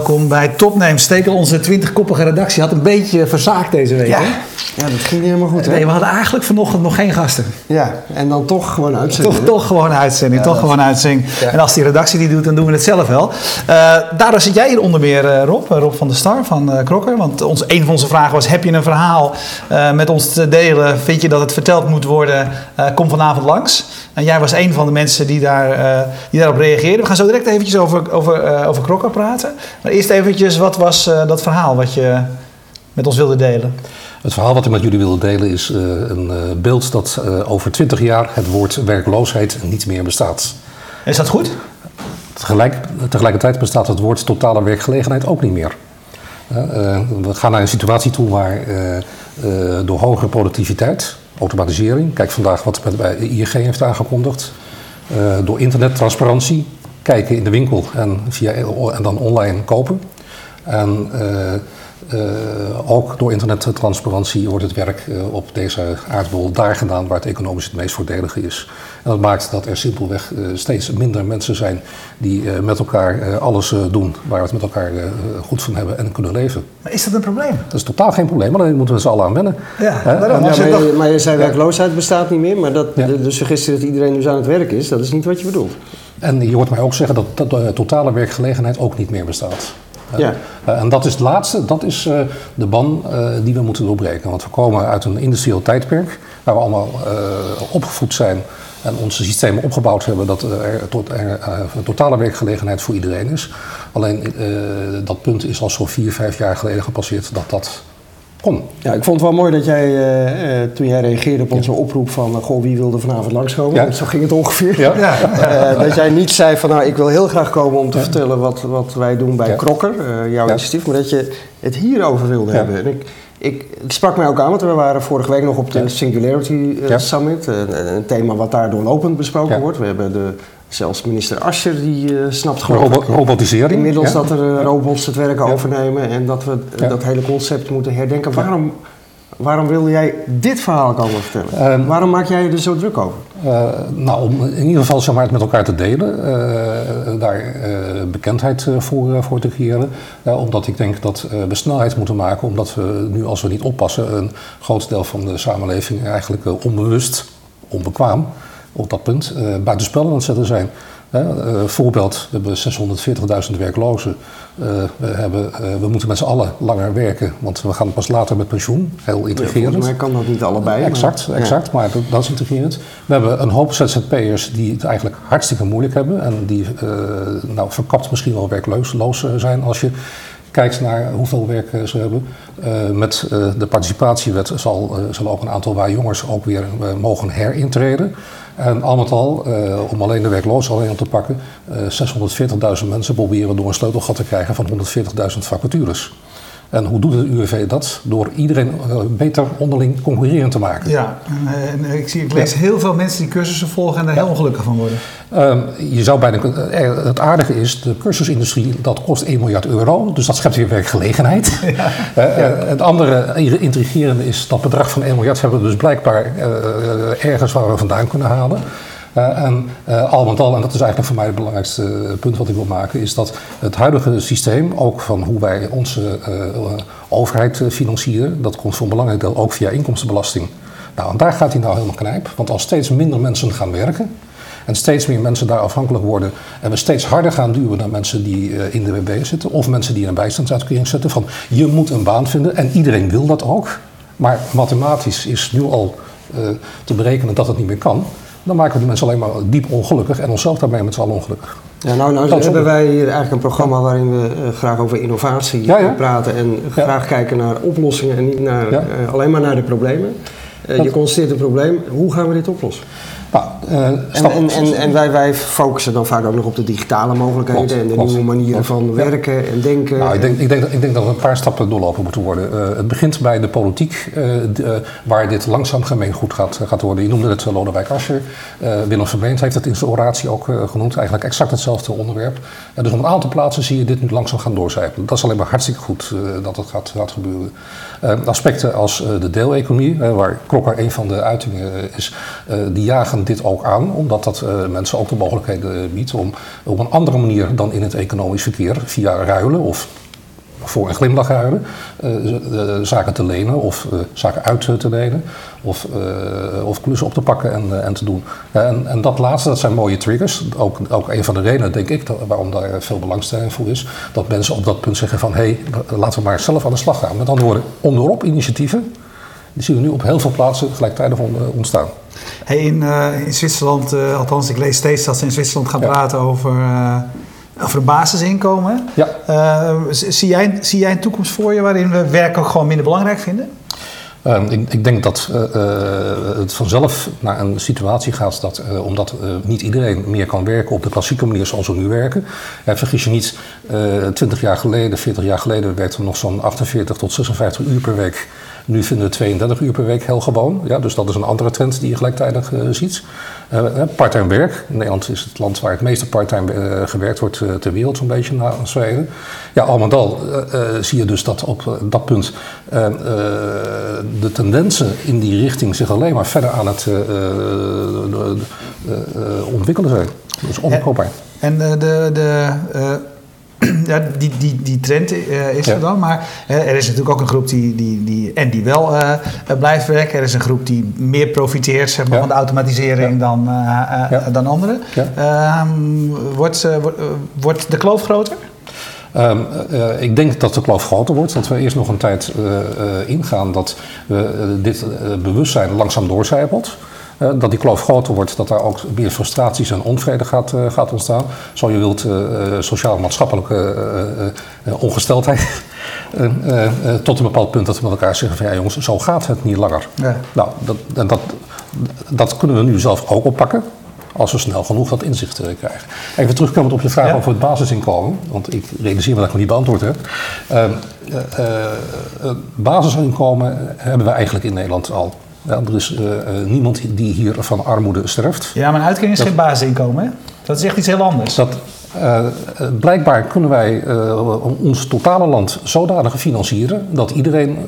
Welkom bij Topname. Stekel, onze 20-koppige redactie had een beetje verzaakt deze week. Ja, hè? Ja dat ging niet helemaal goed. Hè? Nee, we hadden eigenlijk vanochtend nog geen gasten. Ja, en dan toch gewoon uitzending. Toch, toch gewoon uitzending, toch gewoon uitzending. Ja. En als die redactie die doet, dan doen we het zelf wel. Eh, daardoor zit jij hier onder meer, eh, Rob, eh, Rob van der Star van eh, Krokker. Want ons, een van onze vragen was, heb je een verhaal met ons te delen? Vind je dat het verteld moet worden? Kom vanavond langs. En jij was een van de mensen die, daar, die daarop reageerden. We gaan zo direct eventjes over, over, over Krokker praten. Maar eerst eventjes, wat was dat verhaal wat je met ons wilde delen? Het verhaal wat ik met jullie wilde delen is eh, een eh, beeld dat eh, over 20 jaar het woord werkloosheid niet meer bestaat. Is dat goed? Tegelijk, tegelijkertijd bestaat het woord totale werkgelegenheid ook niet meer. We gaan naar een situatie toe waar door hogere productiviteit, automatisering, kijk vandaag wat met bij ING heeft aangekondigd, door internettransparantie, kijken in de winkel en, via, en dan online kopen. En eh, ook door internettransparantie wordt het werk eh, op deze aardbol daar gedaan waar het economisch het meest voordelige is. En dat maakt dat er simpelweg eh, steeds minder mensen zijn die eh, met elkaar eh, alles eh, doen waar we het met elkaar goed van hebben en kunnen leven. Maar is dat een probleem? Dat is totaal geen probleem, maar daar moeten we z'n allen aan wennen. Ja, daarom. Maar, toch- je, maar je zei werkloosheid bestaat niet meer, maar dat, Ja. de, de suggestie dat iedereen dus aan het werk is, dat is niet wat je bedoelt. En je hoort mij ook zeggen dat, dat de totale werkgelegenheid ook niet meer bestaat. Ja. eh, en dat is het laatste, dat is eh, de ban eh, die we moeten doorbreken. Want we komen uit een industrieel tijdperk waar we allemaal opgevoed zijn en onze systemen opgebouwd hebben dat er, tot, er een totale werkgelegenheid voor iedereen is. Alleen dat punt is al zo'n vier, vijf jaar geleden gepasseerd dat dat kon. Ja, ik vond het wel mooi dat jij, eh, eh, toen jij reageerde op onze oproep van, eh, goh, wie wilde vanavond langskomen? Ja. Zo ging het ongeveer. Ja. Ja. Dat jij niet zei van, nou, ik wil heel graag komen om te vertellen wat, wat wij doen bij. Krokker, jouw initiatief, maar dat je het hierover wilde hebben. En ik, ik, het sprak mij ook aan, want we waren vorige week nog op de. Singularity. Summit, een, een thema wat daar doorlopend besproken wordt. We hebben de, zelfs minister Ascher, die eh, snapt gewoon Robo- robotisering. Inmiddels ja. dat er eh, robots het werk Ja. overnemen en dat we eh, Ja. dat hele concept moeten herdenken. Waarom, waarom wilde jij dit verhaal komen vertellen? Ehm, waarom maak jij je er zo druk over? Nou, om in ieder geval zeg maar, het met elkaar te delen, daar bekendheid voor, voor te creëren. Omdat ik denk dat we snelheid moeten maken, omdat we nu, als we niet oppassen, een groot deel van de samenleving eigenlijk onbewust, onbekwaam op dat punt, eh buitenspel aan het zetten zijn. Eh, voorbeeld, we hebben 640.000 werklozen. Eh, we, hebben, we moeten met z'n allen langer werken, want we gaan pas later met pensioen. Heel intrigerend. Mij kan dat niet allebei. maar- Exact, Ja. exact. Maar dat, dat is intrigerend. We hebben een hoop ZZP'ers die het eigenlijk hartstikke moeilijk hebben. En die nou, verkapt misschien wel werkloos loos, zijn als je kijkt naar hoeveel werk eh, ze hebben. Eh, met eh, de participatiewet zal, ook een aantal waar jongens ook weer mogen herintreden. En al met al, om alleen de werklozen alleen op te pakken, eh 640.000 mensen proberen door een sleutelgat te krijgen van 140.000 vacatures. En hoe doet het UWV dat? Door iedereen eh, beter onderling concurrerend te maken. Ja, en, eh, en ik, zie, ik lees heel veel mensen die cursussen volgen en daar heel ongelukkig van worden. Ehm, je zou bijna, eh, het aardige is, de cursusindustrie dat kost 1 miljard euro, dus dat schept weer werkgelegenheid. Eh, het andere intrigerende is dat bedrag van 1 miljard hebben we dus blijkbaar ergens waar we vandaan kunnen halen. Eh, en eh, al met al, en dat is eigenlijk voor mij het belangrijkste eh, punt wat ik wil maken, is dat het huidige systeem, ook van hoe wij onze overheid financieren, dat komt voor een belangrijk deel ook via inkomstenbelasting. Nou, en daar gaat hij nou helemaal knijp, want als steeds minder mensen gaan werken, en steeds meer mensen daar afhankelijk worden. En we steeds harder gaan duwen naar mensen die in de WB zitten. Of mensen die in een bijstandsuitkering zitten. Van je moet een baan vinden. En iedereen wil dat ook. Maar mathematisch is nu al te berekenen dat het niet meer kan. Dan maken we die mensen alleen maar diep ongelukkig. En onszelf daarmee met z'n allen ongelukkig. Ja, nou, nou hebben wij hier eigenlijk een programma waarin we eh, graag over innovatie Ja, ja. praten en graag kijken naar oplossingen en niet naar, eh, alleen maar naar de problemen. Eh, je constateert een probleem, hoe gaan we dit oplossen? Nou, eh, En, en, en, en wij, wij focussen dan vaak ook nog op de digitale mogelijkheden Klopt, en de klopt, nieuwe manieren klopt. van werken en denken. Nou, ik En- denk, ik, denk, dat- ik denk dat er een paar stappen doorlopen moeten worden. Eh, het begint bij de politiek, eh, waar dit langzaam gemeengoed gaat, gaat worden. Je noemde het Lodewijk Asscher. Willem Vermeend heeft het in zijn oratie ook genoemd. Eigenlijk exact hetzelfde onderwerp. En dus op een aantal plaatsen zie je dit nu langzaam gaan doorcijpelen. Dat is alleen maar hartstikke goed dat het gaat, gaat gebeuren. Aspecten als de deeleconomie, waar Krokker een van de uitingen is, die jagen dit ook aan, omdat dat mensen ook de mogelijkheden biedt om op een andere manier dan in het economisch verkeer, via ruilen of voor een glimlach ruilen, zaken te lenen of zaken uit te lenen of, of klussen op te pakken en, en te doen. En, en, dat laatste, dat zijn mooie triggers. Ook, ook een van de redenen, denk ik, dat, waarom daar veel belangstelling voor is, dat mensen op dat punt zeggen van hé, hey, laten we maar zelf aan de slag gaan. Met andere woorden, onderop initiatieven, die zien we nu op heel veel plaatsen gelijktijdig ontstaan. Hey, in, uh, in Zwitserland, uh, althans ik lees steeds dat ze in Zwitserland gaan praten over, uh, over een basisinkomen. Ja. zie, jij, zie jij een toekomst voor je waarin we werk ook gewoon minder belangrijk vinden? Ehm, ik, ik, denk dat het vanzelf naar een situatie gaat dat, omdat niet iedereen meer kan werken op de klassieke manier zoals we nu werken. vergis je niet, 20 jaar geleden, 40 jaar geleden werkte er nog zo'n 48 tot 56 uur per week. Nu vinden we 32 uur per week heel gewoon. Ja, dus dat is een andere trend die je gelijktijdig uh, ziet. Uh, parttime werk. Nederland is het land waar het meeste parttime uh, gewerkt wordt ter wereld, zo'n beetje na Zweden. Ja, al met al zie je dus dat op dat punt de tendensen in die richting zich alleen maar verder aan het ontwikkelen zijn. Dus onverkoopbaar. En de, de ja, die, die, die trend uh, is er dan. Maar uh, er is natuurlijk ook een groep die, die, die, en die wel uh, blijft werken. Er is een groep die meer profiteert zeg maar, ja. van de automatisering dan, dan anderen. Ehm, wordt, wordt de kloof groter? Um, uh, ik denk dat de kloof groter wordt. Dat we eerst nog een tijd uh, uh, ingaan dat dit bewustzijn langzaam doorcijpelt. Uh, dat die kloof groter wordt, dat daar ook meer frustraties en onvrede gaat, uh, gaat ontstaan. Zo je wilt uh, sociaal-maatschappelijke ongesteldheid. tot een bepaald punt dat we met elkaar zeggen van ja jongens, zo gaat het niet langer. Ja. Nou, dat, dat, dat kunnen we nu zelf ook oppakken. Als we snel genoeg dat inzicht krijgen. Even terugkomend op je vraag ja. over het basisinkomen. Want ik realiseer me dat ik nog niet beantwoord heb. basisinkomen hebben we eigenlijk in Nederland al ja, er is uh, niemand die hier van armoede sterft. Ja, maar een uitkering is dat, geen basisinkomen, hè? Dat is echt iets heel anders. Dat, uh, blijkbaar kunnen wij ons totale land zodanig financieren dat iedereen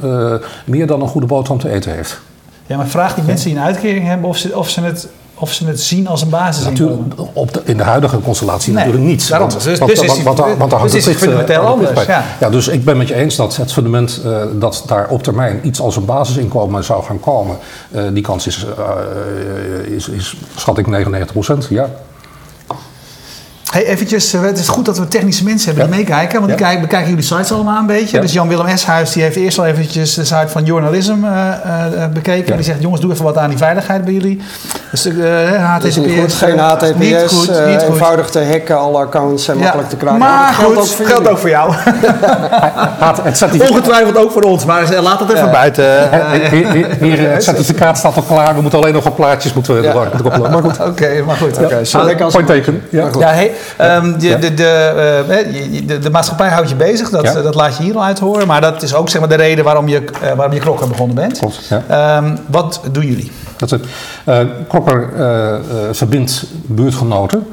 meer dan een goede boterham te eten heeft. Ja, maar vraag die mensen die een uitkering hebben of ze, of ze het of ze het zien als een basisinkomen? Natuurlijk, op de, in de huidige constellatie nee, natuurlijk niet. Daarom, want, dus, want, dus is, want, want, want daar hangt dus het is fundamenteel anders. Ja. ja, dus ik ben met je eens dat het fundament uh, dat daar op termijn iets als een basisinkomen zou gaan komen, uh, die kans is, is, is, schat ik 99 procent, ja. Hey, eventjes, het is goed dat we technische mensen hebben die meekijken. Want die kijken, bekijken jullie sites allemaal een beetje. Dus Jan-Willem Eshuis die heeft eerst al eventjes de site van Journalism uh, uh, bekeken. En die zegt, jongens, doe even wat aan die veiligheid bij jullie. Dus uh, HTTPS. Niet goed, geen HTTPS, niet goed, niet goed. eenvoudig te hacken, alle accounts zijn makkelijk te kraken. Maar dat geldt, goed, ook voor, geldt ook voor jou. het Ongetwijfeld ook voor ons, maar laat het even buiten. Hier, het certificaat staat al klaar. We moeten alleen nog wat plaatjes moeten we ja. Maar goed. Oké, okay, maar goed. Okay, ja. Point teken. Ja, ja hey, de, de, de, de, de, maatschappij houdt je bezig, dat, ja. dat laat je hier al uit horen. Maar dat is ook zeg maar, de reden waarom je, uh, waarom je Krokker begonnen bent. Klopt, ja. um, wat doen jullie? Dat het. Uh, verbindt buurtgenoten.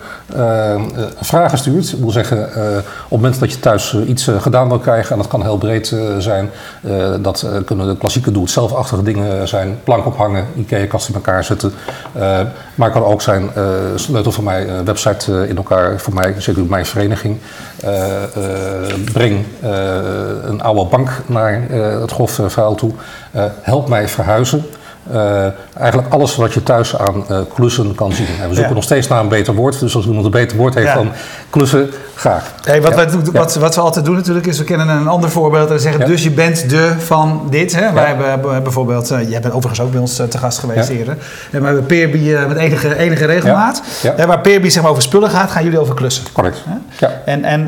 vragen stuurt. Ik wil zeggen, op het moment dat je thuis iets gedaan wil krijgen, en dat kan heel breed zijn. dat kunnen de klassieke doe-het-zelfachtige dingen zijn. Plank ophangen, Ikea-kast in elkaar zetten. maar het kan ook zijn, sleutel van mijn website in elkaar voor mij, zeker mijn vereniging. Breng een oude bank naar het grofvuil toe. help mij verhuizen. Uh, eigenlijk alles wat je thuis aan uh, klussen kan zien. En we zoeken ja. nog steeds naar een beter woord. Dus als iemand een beter woord heeft ja. dan klussen, graag. Hey, wat, ja. wij, wat, wat, we altijd doen natuurlijk is, we kennen een ander voorbeeld. En zeggen, dus je bent de van dit. Hè? Wij hebben bijvoorbeeld, uh, jij bent overigens ook bij ons te gast geweest eerder. En we hebben Peerby met enige, enige regelmaat. Waar Peerby zeg maar, over spullen gaat, gaan jullie over klussen. Correct. Ja. En, en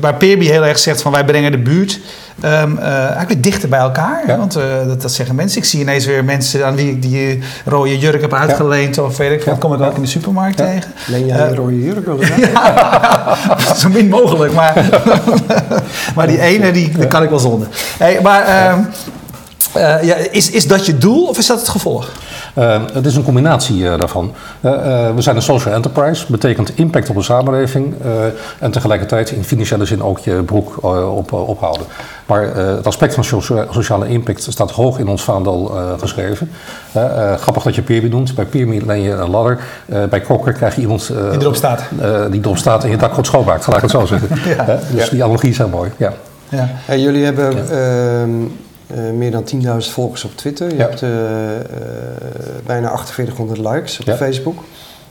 waar Peerby heel erg zegt van wij brengen de buurt... Um, eigenlijk dichter bij elkaar. Want dat, dat zeggen mensen. Ik zie ineens weer mensen aan wie ik die rode jurk heb uitgeleend. Of weet ik veel. Dat kom ik ook in de supermarkt tegen. Leen jij een rode jurk? ja, zo min mogelijk. Maar, maar die ene, die, die kan ik wel zonder. Hey, maar uh, uh, ja, is, is dat je doel of is dat het gevolg? Uh, het is een combinatie uh, daarvan. Uh, we zijn een social enterprise, betekent impact op de samenleving en tegelijkertijd in financiële zin ook je broek op, ophouden. Maar het aspect van sociale impact staat hoog in ons vaandel geschreven. grappig dat je Peerby noemt. Bij Peerby leen je een ladder. bij Krokker krijg je iemand die erop staat. die erop staat en je dak goed schoonmaakt, gelijk het zo zeggen. ja. dus die analogie is heel mooi. Ja. Ja. En jullie hebben uh, meer dan 10.000 volgers op Twitter. Je hebt uh, bijna 4800 likes op Facebook.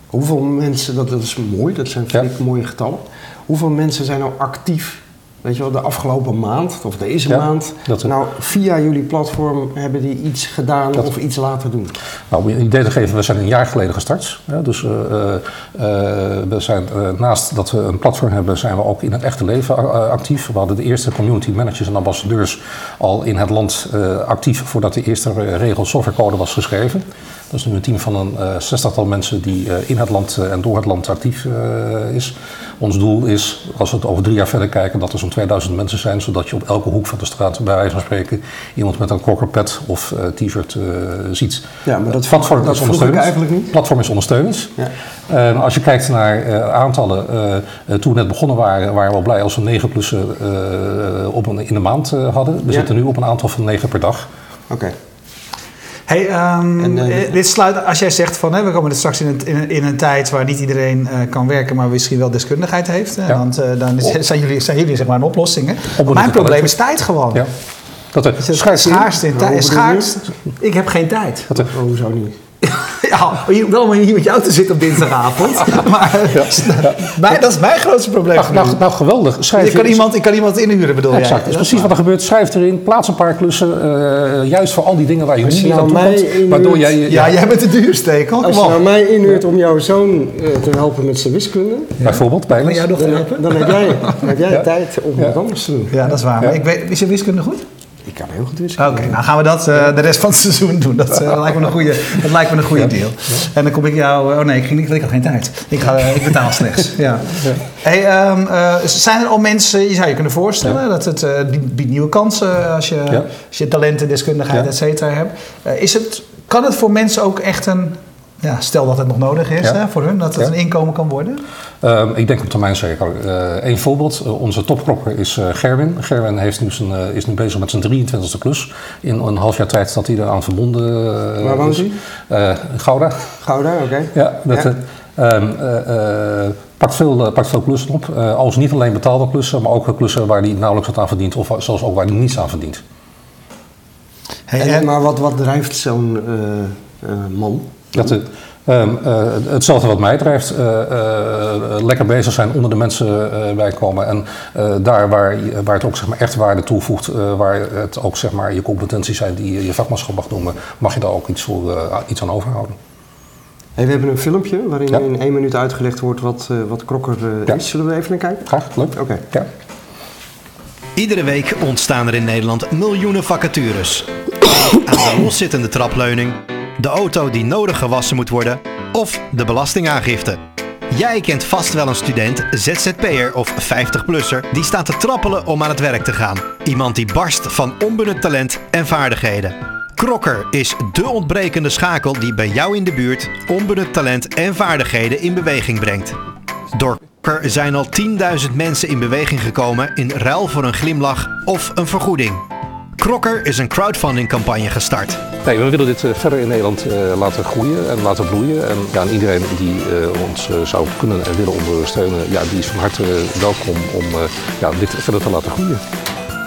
Hoeveel mensen, dat, dat is mooi, dat zijn ik mooie getallen. Hoeveel mensen zijn nou actief weet je wel, de afgelopen maand of deze maand, nou via jullie platform hebben die iets gedaan of iets laten doen? Nou, om je een idee te geven, we zijn een jaar geleden gestart. dus uh, uh, we zijn, naast dat we een platform hebben, zijn we ook in het echte leven actief. We hadden de eerste community managers en ambassadeurs al in het land actief voordat de eerste regel softwarecode was geschreven. Dat is nu een team van een zestigtal mensen die in het land en door het land actief is. Ons doel is, als we het over drie jaar verder kijken, dat er zo'n 2000 mensen zijn, zodat je op elke hoek van de straat, bij wijze van spreken, iemand met een kokkerpet of t-shirt ziet. Ja, maar dat platform dat is ondersteunend. eigenlijk niet. platform is ondersteunend. Ja. als je kijkt naar aantallen, toen we net begonnen waren, waren we al blij als we 9 plussen op een, in de maand hadden. We zitten nu op een aantal van 9 per dag. Oké. Hey, um, en, uh, dit sluit, als jij zegt van hè, we komen er straks in een, in, een, in een tijd waar niet iedereen uh, kan werken, maar misschien wel deskundigheid heeft, ja. want uh, dan is, zijn, jullie, zijn jullie zeg maar een oplossing. Hè? Mijn probleem is tijd gewoon. Ja. Dat er schaarste in tijd. Ik heb geen tijd. Dat er, oh, hoezo niet? ja, wel om hier met jou te zitten op dinsdagavond. maar ja. dat is mijn grootste probleem. Nou, nou, nou geweldig. Schrijf ik, kan iemand, ik kan iemand inhuren, bedoel exact. jij? Dat is precies wat er gebeurt. Schrijf erin, plaats een paar klussen. Uh, juist voor al die dingen waar je niet aan toe komt. Waardoor jij, ja, ja, jij bent de duurste. Kom Als je nou mij inhuurt om jouw zoon uh, te helpen met zijn wiskunde. Bijvoorbeeld, bij nog dan, dan, heb jij, heb jij tijd om wat anders te doen. Ja, dat is waar. Maar ik weet, is je wiskunde goed? Ik kan heel goed wiskunde. Oké, nou gaan we dat uh, de rest van het seizoen doen. Dat, uh, lijkt me een goede, dat lijkt me een goede deal. En dan kom ik jou... Oh nee, ik, ging niet, ik had geen tijd. Ik, ga, ik betaal slechts. Ja. Hey, um, zijn er al mensen... Je zou je kunnen voorstellen dat het biedt nieuwe kansen... als je, als je talenten, deskundigheid, et cetera hebt. is het, kan het voor mensen ook echt een ja, stel dat het nog nodig is hè, voor hun, dat het een inkomen kan worden? Um, ik denk op termijn zeker. Uh, een voorbeeld, uh, onze topklokker is uh, Gerwin. Gerwin heeft nu zijn, is nu bezig met zijn 23e klus. In een half jaar tijd dat hij eraan verbonden Waar woont hij? Gouda. Gouda, oké. Okay. Ja, dat, ja. Um, pakt, veel, pakt veel klussen op. als niet alleen betaalde klussen, maar ook klussen waar hij nauwelijks wat aan verdient. Of zelfs ook waar hij niets aan verdient. Hey, en, maar wat, wat drijft zo'n man? Dat, uh, hetzelfde wat mij drijft. Uh, lekker bezig zijn, onder de mensen bij komen. En daar waar, waar het ook zeg maar, echt waarde toevoegt, waar het ook zeg maar, je competenties zijn die je, je vakmanschap mag noemen, mag je daar ook iets, voor, iets aan overhouden. Hey, we hebben een filmpje waarin ja. in één minuut uitgelegd wordt wat, wat Krokker ja. is. Zullen we even naar kijken? Graag, leuk. Oké. Ja. Iedere week ontstaan er in Nederland miljoenen vacatures. Aan de loszittende trapleuning de auto die nodig gewassen moet worden of de belastingaangifte. Jij kent vast wel een student, ZZP'er of 50-plusser die staat te trappelen om aan het werk te gaan. Iemand die barst van onbenut talent en vaardigheden. Krokker is dé ontbrekende schakel die bij jou in de buurt onbenut talent en vaardigheden in beweging brengt. Door Krokker zijn al 10.000 mensen in beweging gekomen in ruil voor een glimlach of een vergoeding. Krokker is een crowdfunding-campagne gestart. Nee, we willen dit verder in Nederland uh, laten groeien en laten bloeien. En, ja, en iedereen die uh, ons uh, zou kunnen en willen ondersteunen, ja, die is van harte welkom om ja, dit verder te laten groeien.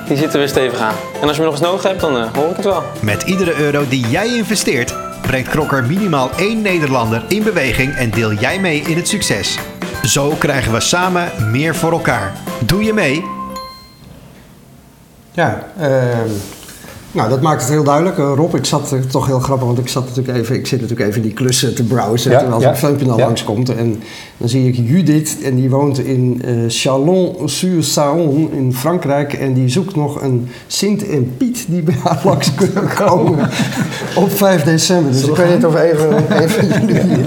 Die zitten weer stevig aan. En als je me nog eens nodig hebt, dan hoor ik het wel. Met iedere euro die jij investeert, brengt Krokker minimaal één Nederlander in beweging en deel jij mee in het succes. Zo krijgen we samen meer voor elkaar. Doe je mee? Ja, uh, nou dat maakt het heel duidelijk. Uh, Rob, ik zat uh, toch heel grappig, want ik, zat natuurlijk even, ik zit natuurlijk even die klussen te browsen ja, terwijl ja, zo'n filmpje dan ja. langskomt. En Dan zie ik Judith en die woont in eh Chalon-sur-Saône in Frankrijk. En die zoekt nog een Sint en Piet die bij haar langs kunnen komen op 5 december. Dus ik weet niet of even, even.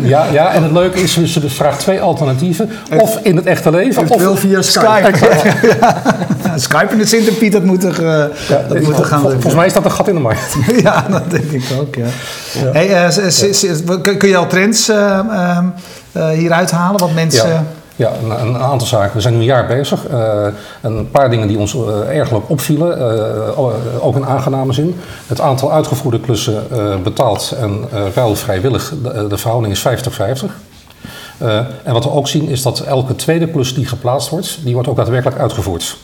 Ja, ja, en het leuke is, ze dus vraagt twee alternatieven. Of in het echte leven, of... via Skype. Skype. ja. Skype en de dat moet er, eh, dat moet er gaan Vol- Volgens mij is dat een gat in de markt. ja, dat denk ik ook, ja. Hey, kun je al trends eh, ehm, eh, hieruit halen? Wat mensen... Ja, ja een, een aantal zaken. We zijn nu een jaar bezig. Eh, een paar dingen die ons erg leuk opvielen, ook in aangename zin. Het aantal uitgevoerde klussen betaald en ruil vrijwillig, de, de verhouding is 50-50. Eh, en wat we ook zien is dat elke tweede klus die geplaatst wordt, die wordt ook daadwerkelijk uitgevoerd.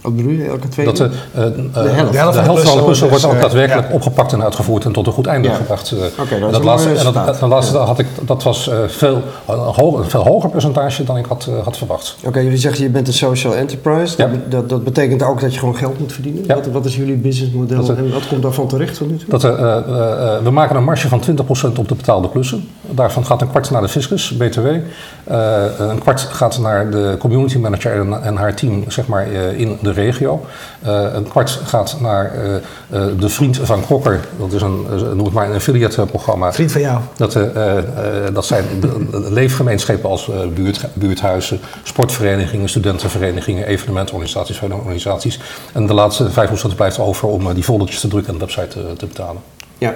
Wat bedoel je, elke tweede? Dat de, eh, eh, de helft. helft, van de van de klussen klussen wordt ook eh, daadwerkelijk ja. opgepakt en uitgevoerd en tot een goed einde Ja. gebracht. eh. dat laatste, en dat, laatste had ik, dat was eh, veel, een, hoger, een veel hoger percentage dan ik had, eh, had verwacht. Oké, jullie zeggen je bent een social enterprise. Ja. Dat, dat, betekent ook dat je gewoon geld moet verdienen. Ja. Wat, wat is jullie businessmodel Dat, eh, en wat komt daarvan terecht tot nu toe? Dat, eh, eh, eh, we maken een marge van 20% op de betaalde klussen. Daarvan gaat een kwart naar de fiscus, BTW. Eh, een kwart gaat naar de community manager en, en haar team zeg maar, eh, in de regio. Eh, een kwart gaat naar eh, eh, de vriend van Krokker. Dat is een, noem het maar een affiliate programma. Vriend van jou. Dat, dat zijn de- de leefgemeenschappen als buurt, buurthuizen, sportverenigingen, studentenverenigingen, evenementenorganisaties, organisaties. En de laatste 5% blijft over om die foldertjes te drukken en de website te, betalen. Ja.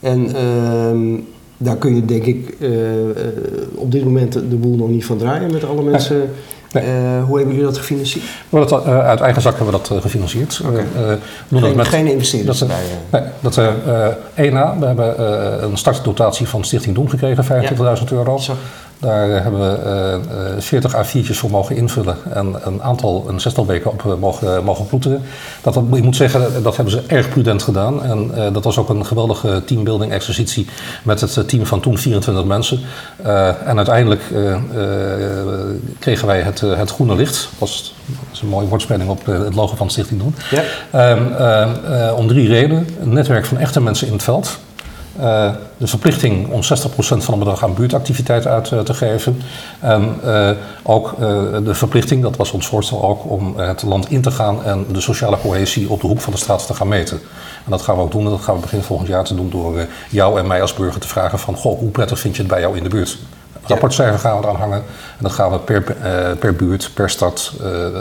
En ehm, daar kun je denk ik op dit moment de boel nog niet van draaien met alle mensen. Nee. Eh, hoe hebben jullie dat gefinancierd? Dat, eh, uit eigen zak hebben we dat eh, gefinancierd. Doen dat Geen, met- geen investeerders dat, erbij. Nee, dat eh, ENA, we hebben een startdotatie van Stichting Doen gekregen, 25.000 euro. Zo. Daar eh, hebben we eh, eh, 40 A4'tjes voor mogen invullen en een aantal, een zestal weken op eh, mogen, mogen ploeteren. Dat, dat, ik moet zeggen, dat hebben ze erg prudent gedaan. En eh, dat was ook een geweldige teambuilding exercitie met het eh, team van toen 24 mensen. Eh, en uiteindelijk eh, eh, kregen wij het, eh, het groene licht. Dat is een mooie woordspeling op eh, het logo van Stichting Doen. Ja. Ehm, ehm, eh, om drie redenen. Een netwerk van echte mensen in het veld. Eh, de verplichting om 60% van het bedrag aan buurtactiviteiten uit eh, te geven. En eh, ook de verplichting, dat was ons voorstel ook, om het land in te gaan en de sociale cohesie op de hoek van de straat te gaan meten. En dat gaan we ook doen en dat gaan we begin volgend jaar te doen door jou en mij als burger te vragen van, goh, hoe prettig vind je het bij jou in de buurt? Rapportcijfer gaan we eraan hangen en dat gaan we per, eh, per buurt, per stad, eh, eh,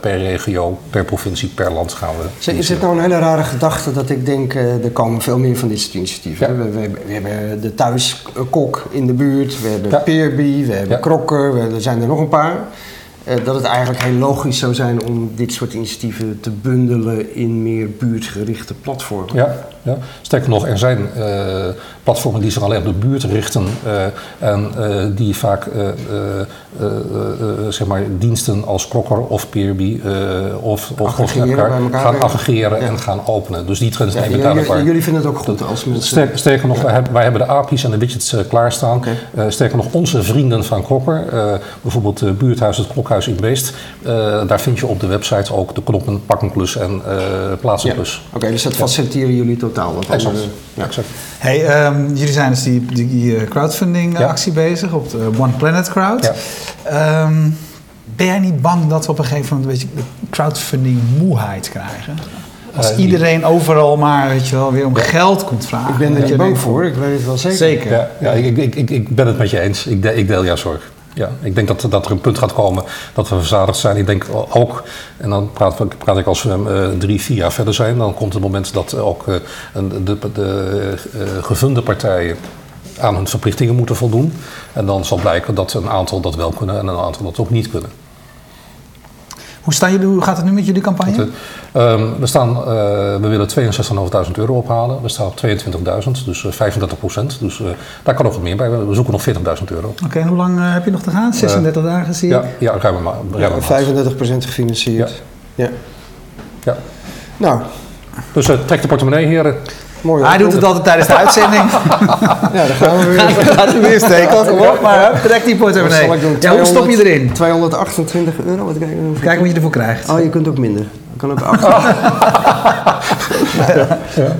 per regio, per provincie, per land gaan we. Is het nou een hele rare gedachte dat ik denk, er komen veel meer van dit soort initiatieven. Ja. We, we, we hebben de thuiskok in de buurt, we hebben Ja. Peerby, we hebben Ja. Krokker, we, er zijn er nog een paar. Dat het eigenlijk heel logisch zou zijn om dit soort initiatieven te bundelen in meer buurtgerichte platformen. Ja, ja. sterker nog, er zijn eh, platformen die zich alleen op de buurt richten eh, en eh, die vaak zeg maar diensten als Krokker of Peerby of, of, of elkaar elkaar gaan aggregeren Ja. en gaan openen. Dus die trends Ja, nemen jullie, duidelijk jullie vinden het ook goed als mensen... Sterker, sterker nog, wij, hebben, wij hebben de API's en de widgets klaarstaan. Eh, sterker nog, onze vrienden van Krokker, eh, bijvoorbeeld het buurthuis Het Klokhuis in Beest, daar vind je op de website ook de knoppen pak een klus en eh plaats een Ja. klus. Oké, dus dat faciliteren jullie totaal. Exact. ja. Exact. Hey, ehm, jullie zijn dus die, die, eh, crowdfunding Ja. actie bezig op de One Planet Crowd. Ja. Ehm, ben jij niet bang dat we op een gegeven moment een beetje de crowdfunding moeheid krijgen? Als Eh, iedereen overal maar weet je wel, weer om geld komt vragen. Ik ben er Dat niet bang voor, ik weet het wel zeker. Zeker. Ja, ja ik, ik, ik, ik ben het met je eens. Ik, de- ik deel jouw zorg. Ja, ik denk dat, dat er een punt gaat komen dat we verzadigd zijn. Ik denk ook, en dan praat, praat ik als we eh, drie, vier jaar verder zijn, dan komt het moment dat ook eh, de, de eh, gevunde partijen aan hun verplichtingen moeten voldoen. En dan zal blijken dat een aantal dat wel kunnen en een aantal dat ook niet kunnen. Hoe, staan jullie, hoe gaat het nu met jullie campagne? Dat, eh, ehm, we, staan, eh, we willen 62.500 euro ophalen. We staan op 22.000, dus eh, 35 procent. Dus eh, daar kan nog wat meer bij. We zoeken nog 40.000 euro. Oké, en hoe lang eh, heb je nog te gaan? 36 dagen zie je? Ja, ja ruim een ma- ruim een maand. 35% gefinancierd. Ja. Ja. Nou, Dus eh, trek de portemonnee, heren. Mooi. Hij doet het altijd tijdens de uitzending. Ja, daar gaan we weer. Gaat hij weer steken. Kom op, maar hup, trek die Wat ik portemonnee. doen? Ja, hoe stop je 200 erin? 228 euro, wat kijk Kijk wat je ervoor krijgt. Oh, je kunt ook minder. Je kan ook 8.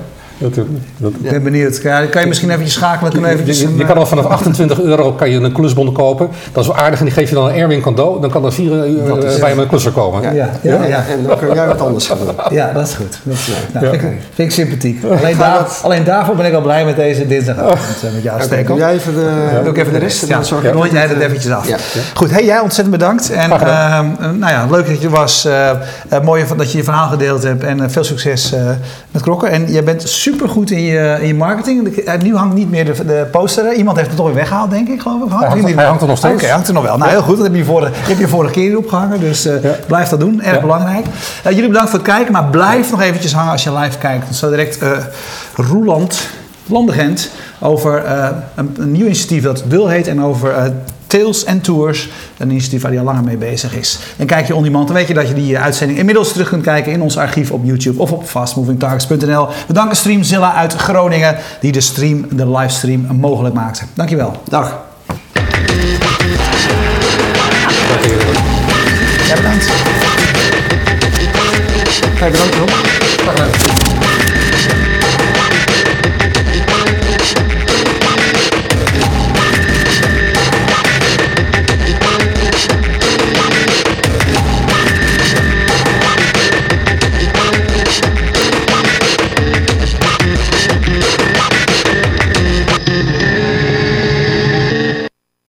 Dat, dat, Ik ben benieuwd. Ja, kan je misschien eventjes schakelen? Eventjes je, een, je kan al vanaf 28 euro kan je een klusbon kopen. Dat is wel aardig en die geef je dan aan Erwin cadeau. Dan kan er vier uur is- eh, bij mijn klusser komen. Ja. Ja, ja, ja. En dan kun jij wat anders gaan doen. Ja, dat is goed. Dat is leuk. Nou, Ja. vind, ik, vind ik sympathiek. Alleen, daar, dat- alleen daarvoor ben ik al blij met deze dinsdagavond eh, met jou, doe jij even de, Doe ik even de rest. dan zorg ik jij het, dat eh, eventjes af. Ja. Goed, hey, jij ontzettend bedankt. En ehm, nou ja, leuk dat je er was. eh, eh, mooi dat je je verhaal gedeeld hebt. En eh, veel succes eh, met Krokker. En jij bent supergoed in je, in je marketing. Nu hangt niet meer de, de poster. Iemand heeft het toch weer weggehaald, denk ik, geloof ik. Hij hangt- hij hangt er nog steeds. Oké, hangt er nog wel. Nou, heel goed. Dat heb je vorige, heb je vorige keer opgehangen. Dus eh, Ja. blijf dat doen. Erg Ja. belangrijk. Eh, jullie bedankt voor het kijken. Maar blijf nog eventjes hangen als je live kijkt. Zo direct eh Roeland Landegent over een, een nieuw initiatief dat Dul heet. En over Tails and Tours. Een initiatief waar hij al langer mee bezig is. En kijk je on demand, dan weet je dat je die eh, uitzending inmiddels terug kunt kijken in ons archief op YouTube of op fastmovingtargets.nl. We danken Streamzilla uit Groningen die de stream, de livestream mogelijk maakte. Dankjewel. Dag. Ja, bedankt. Bedankt, Rob. Gedaan.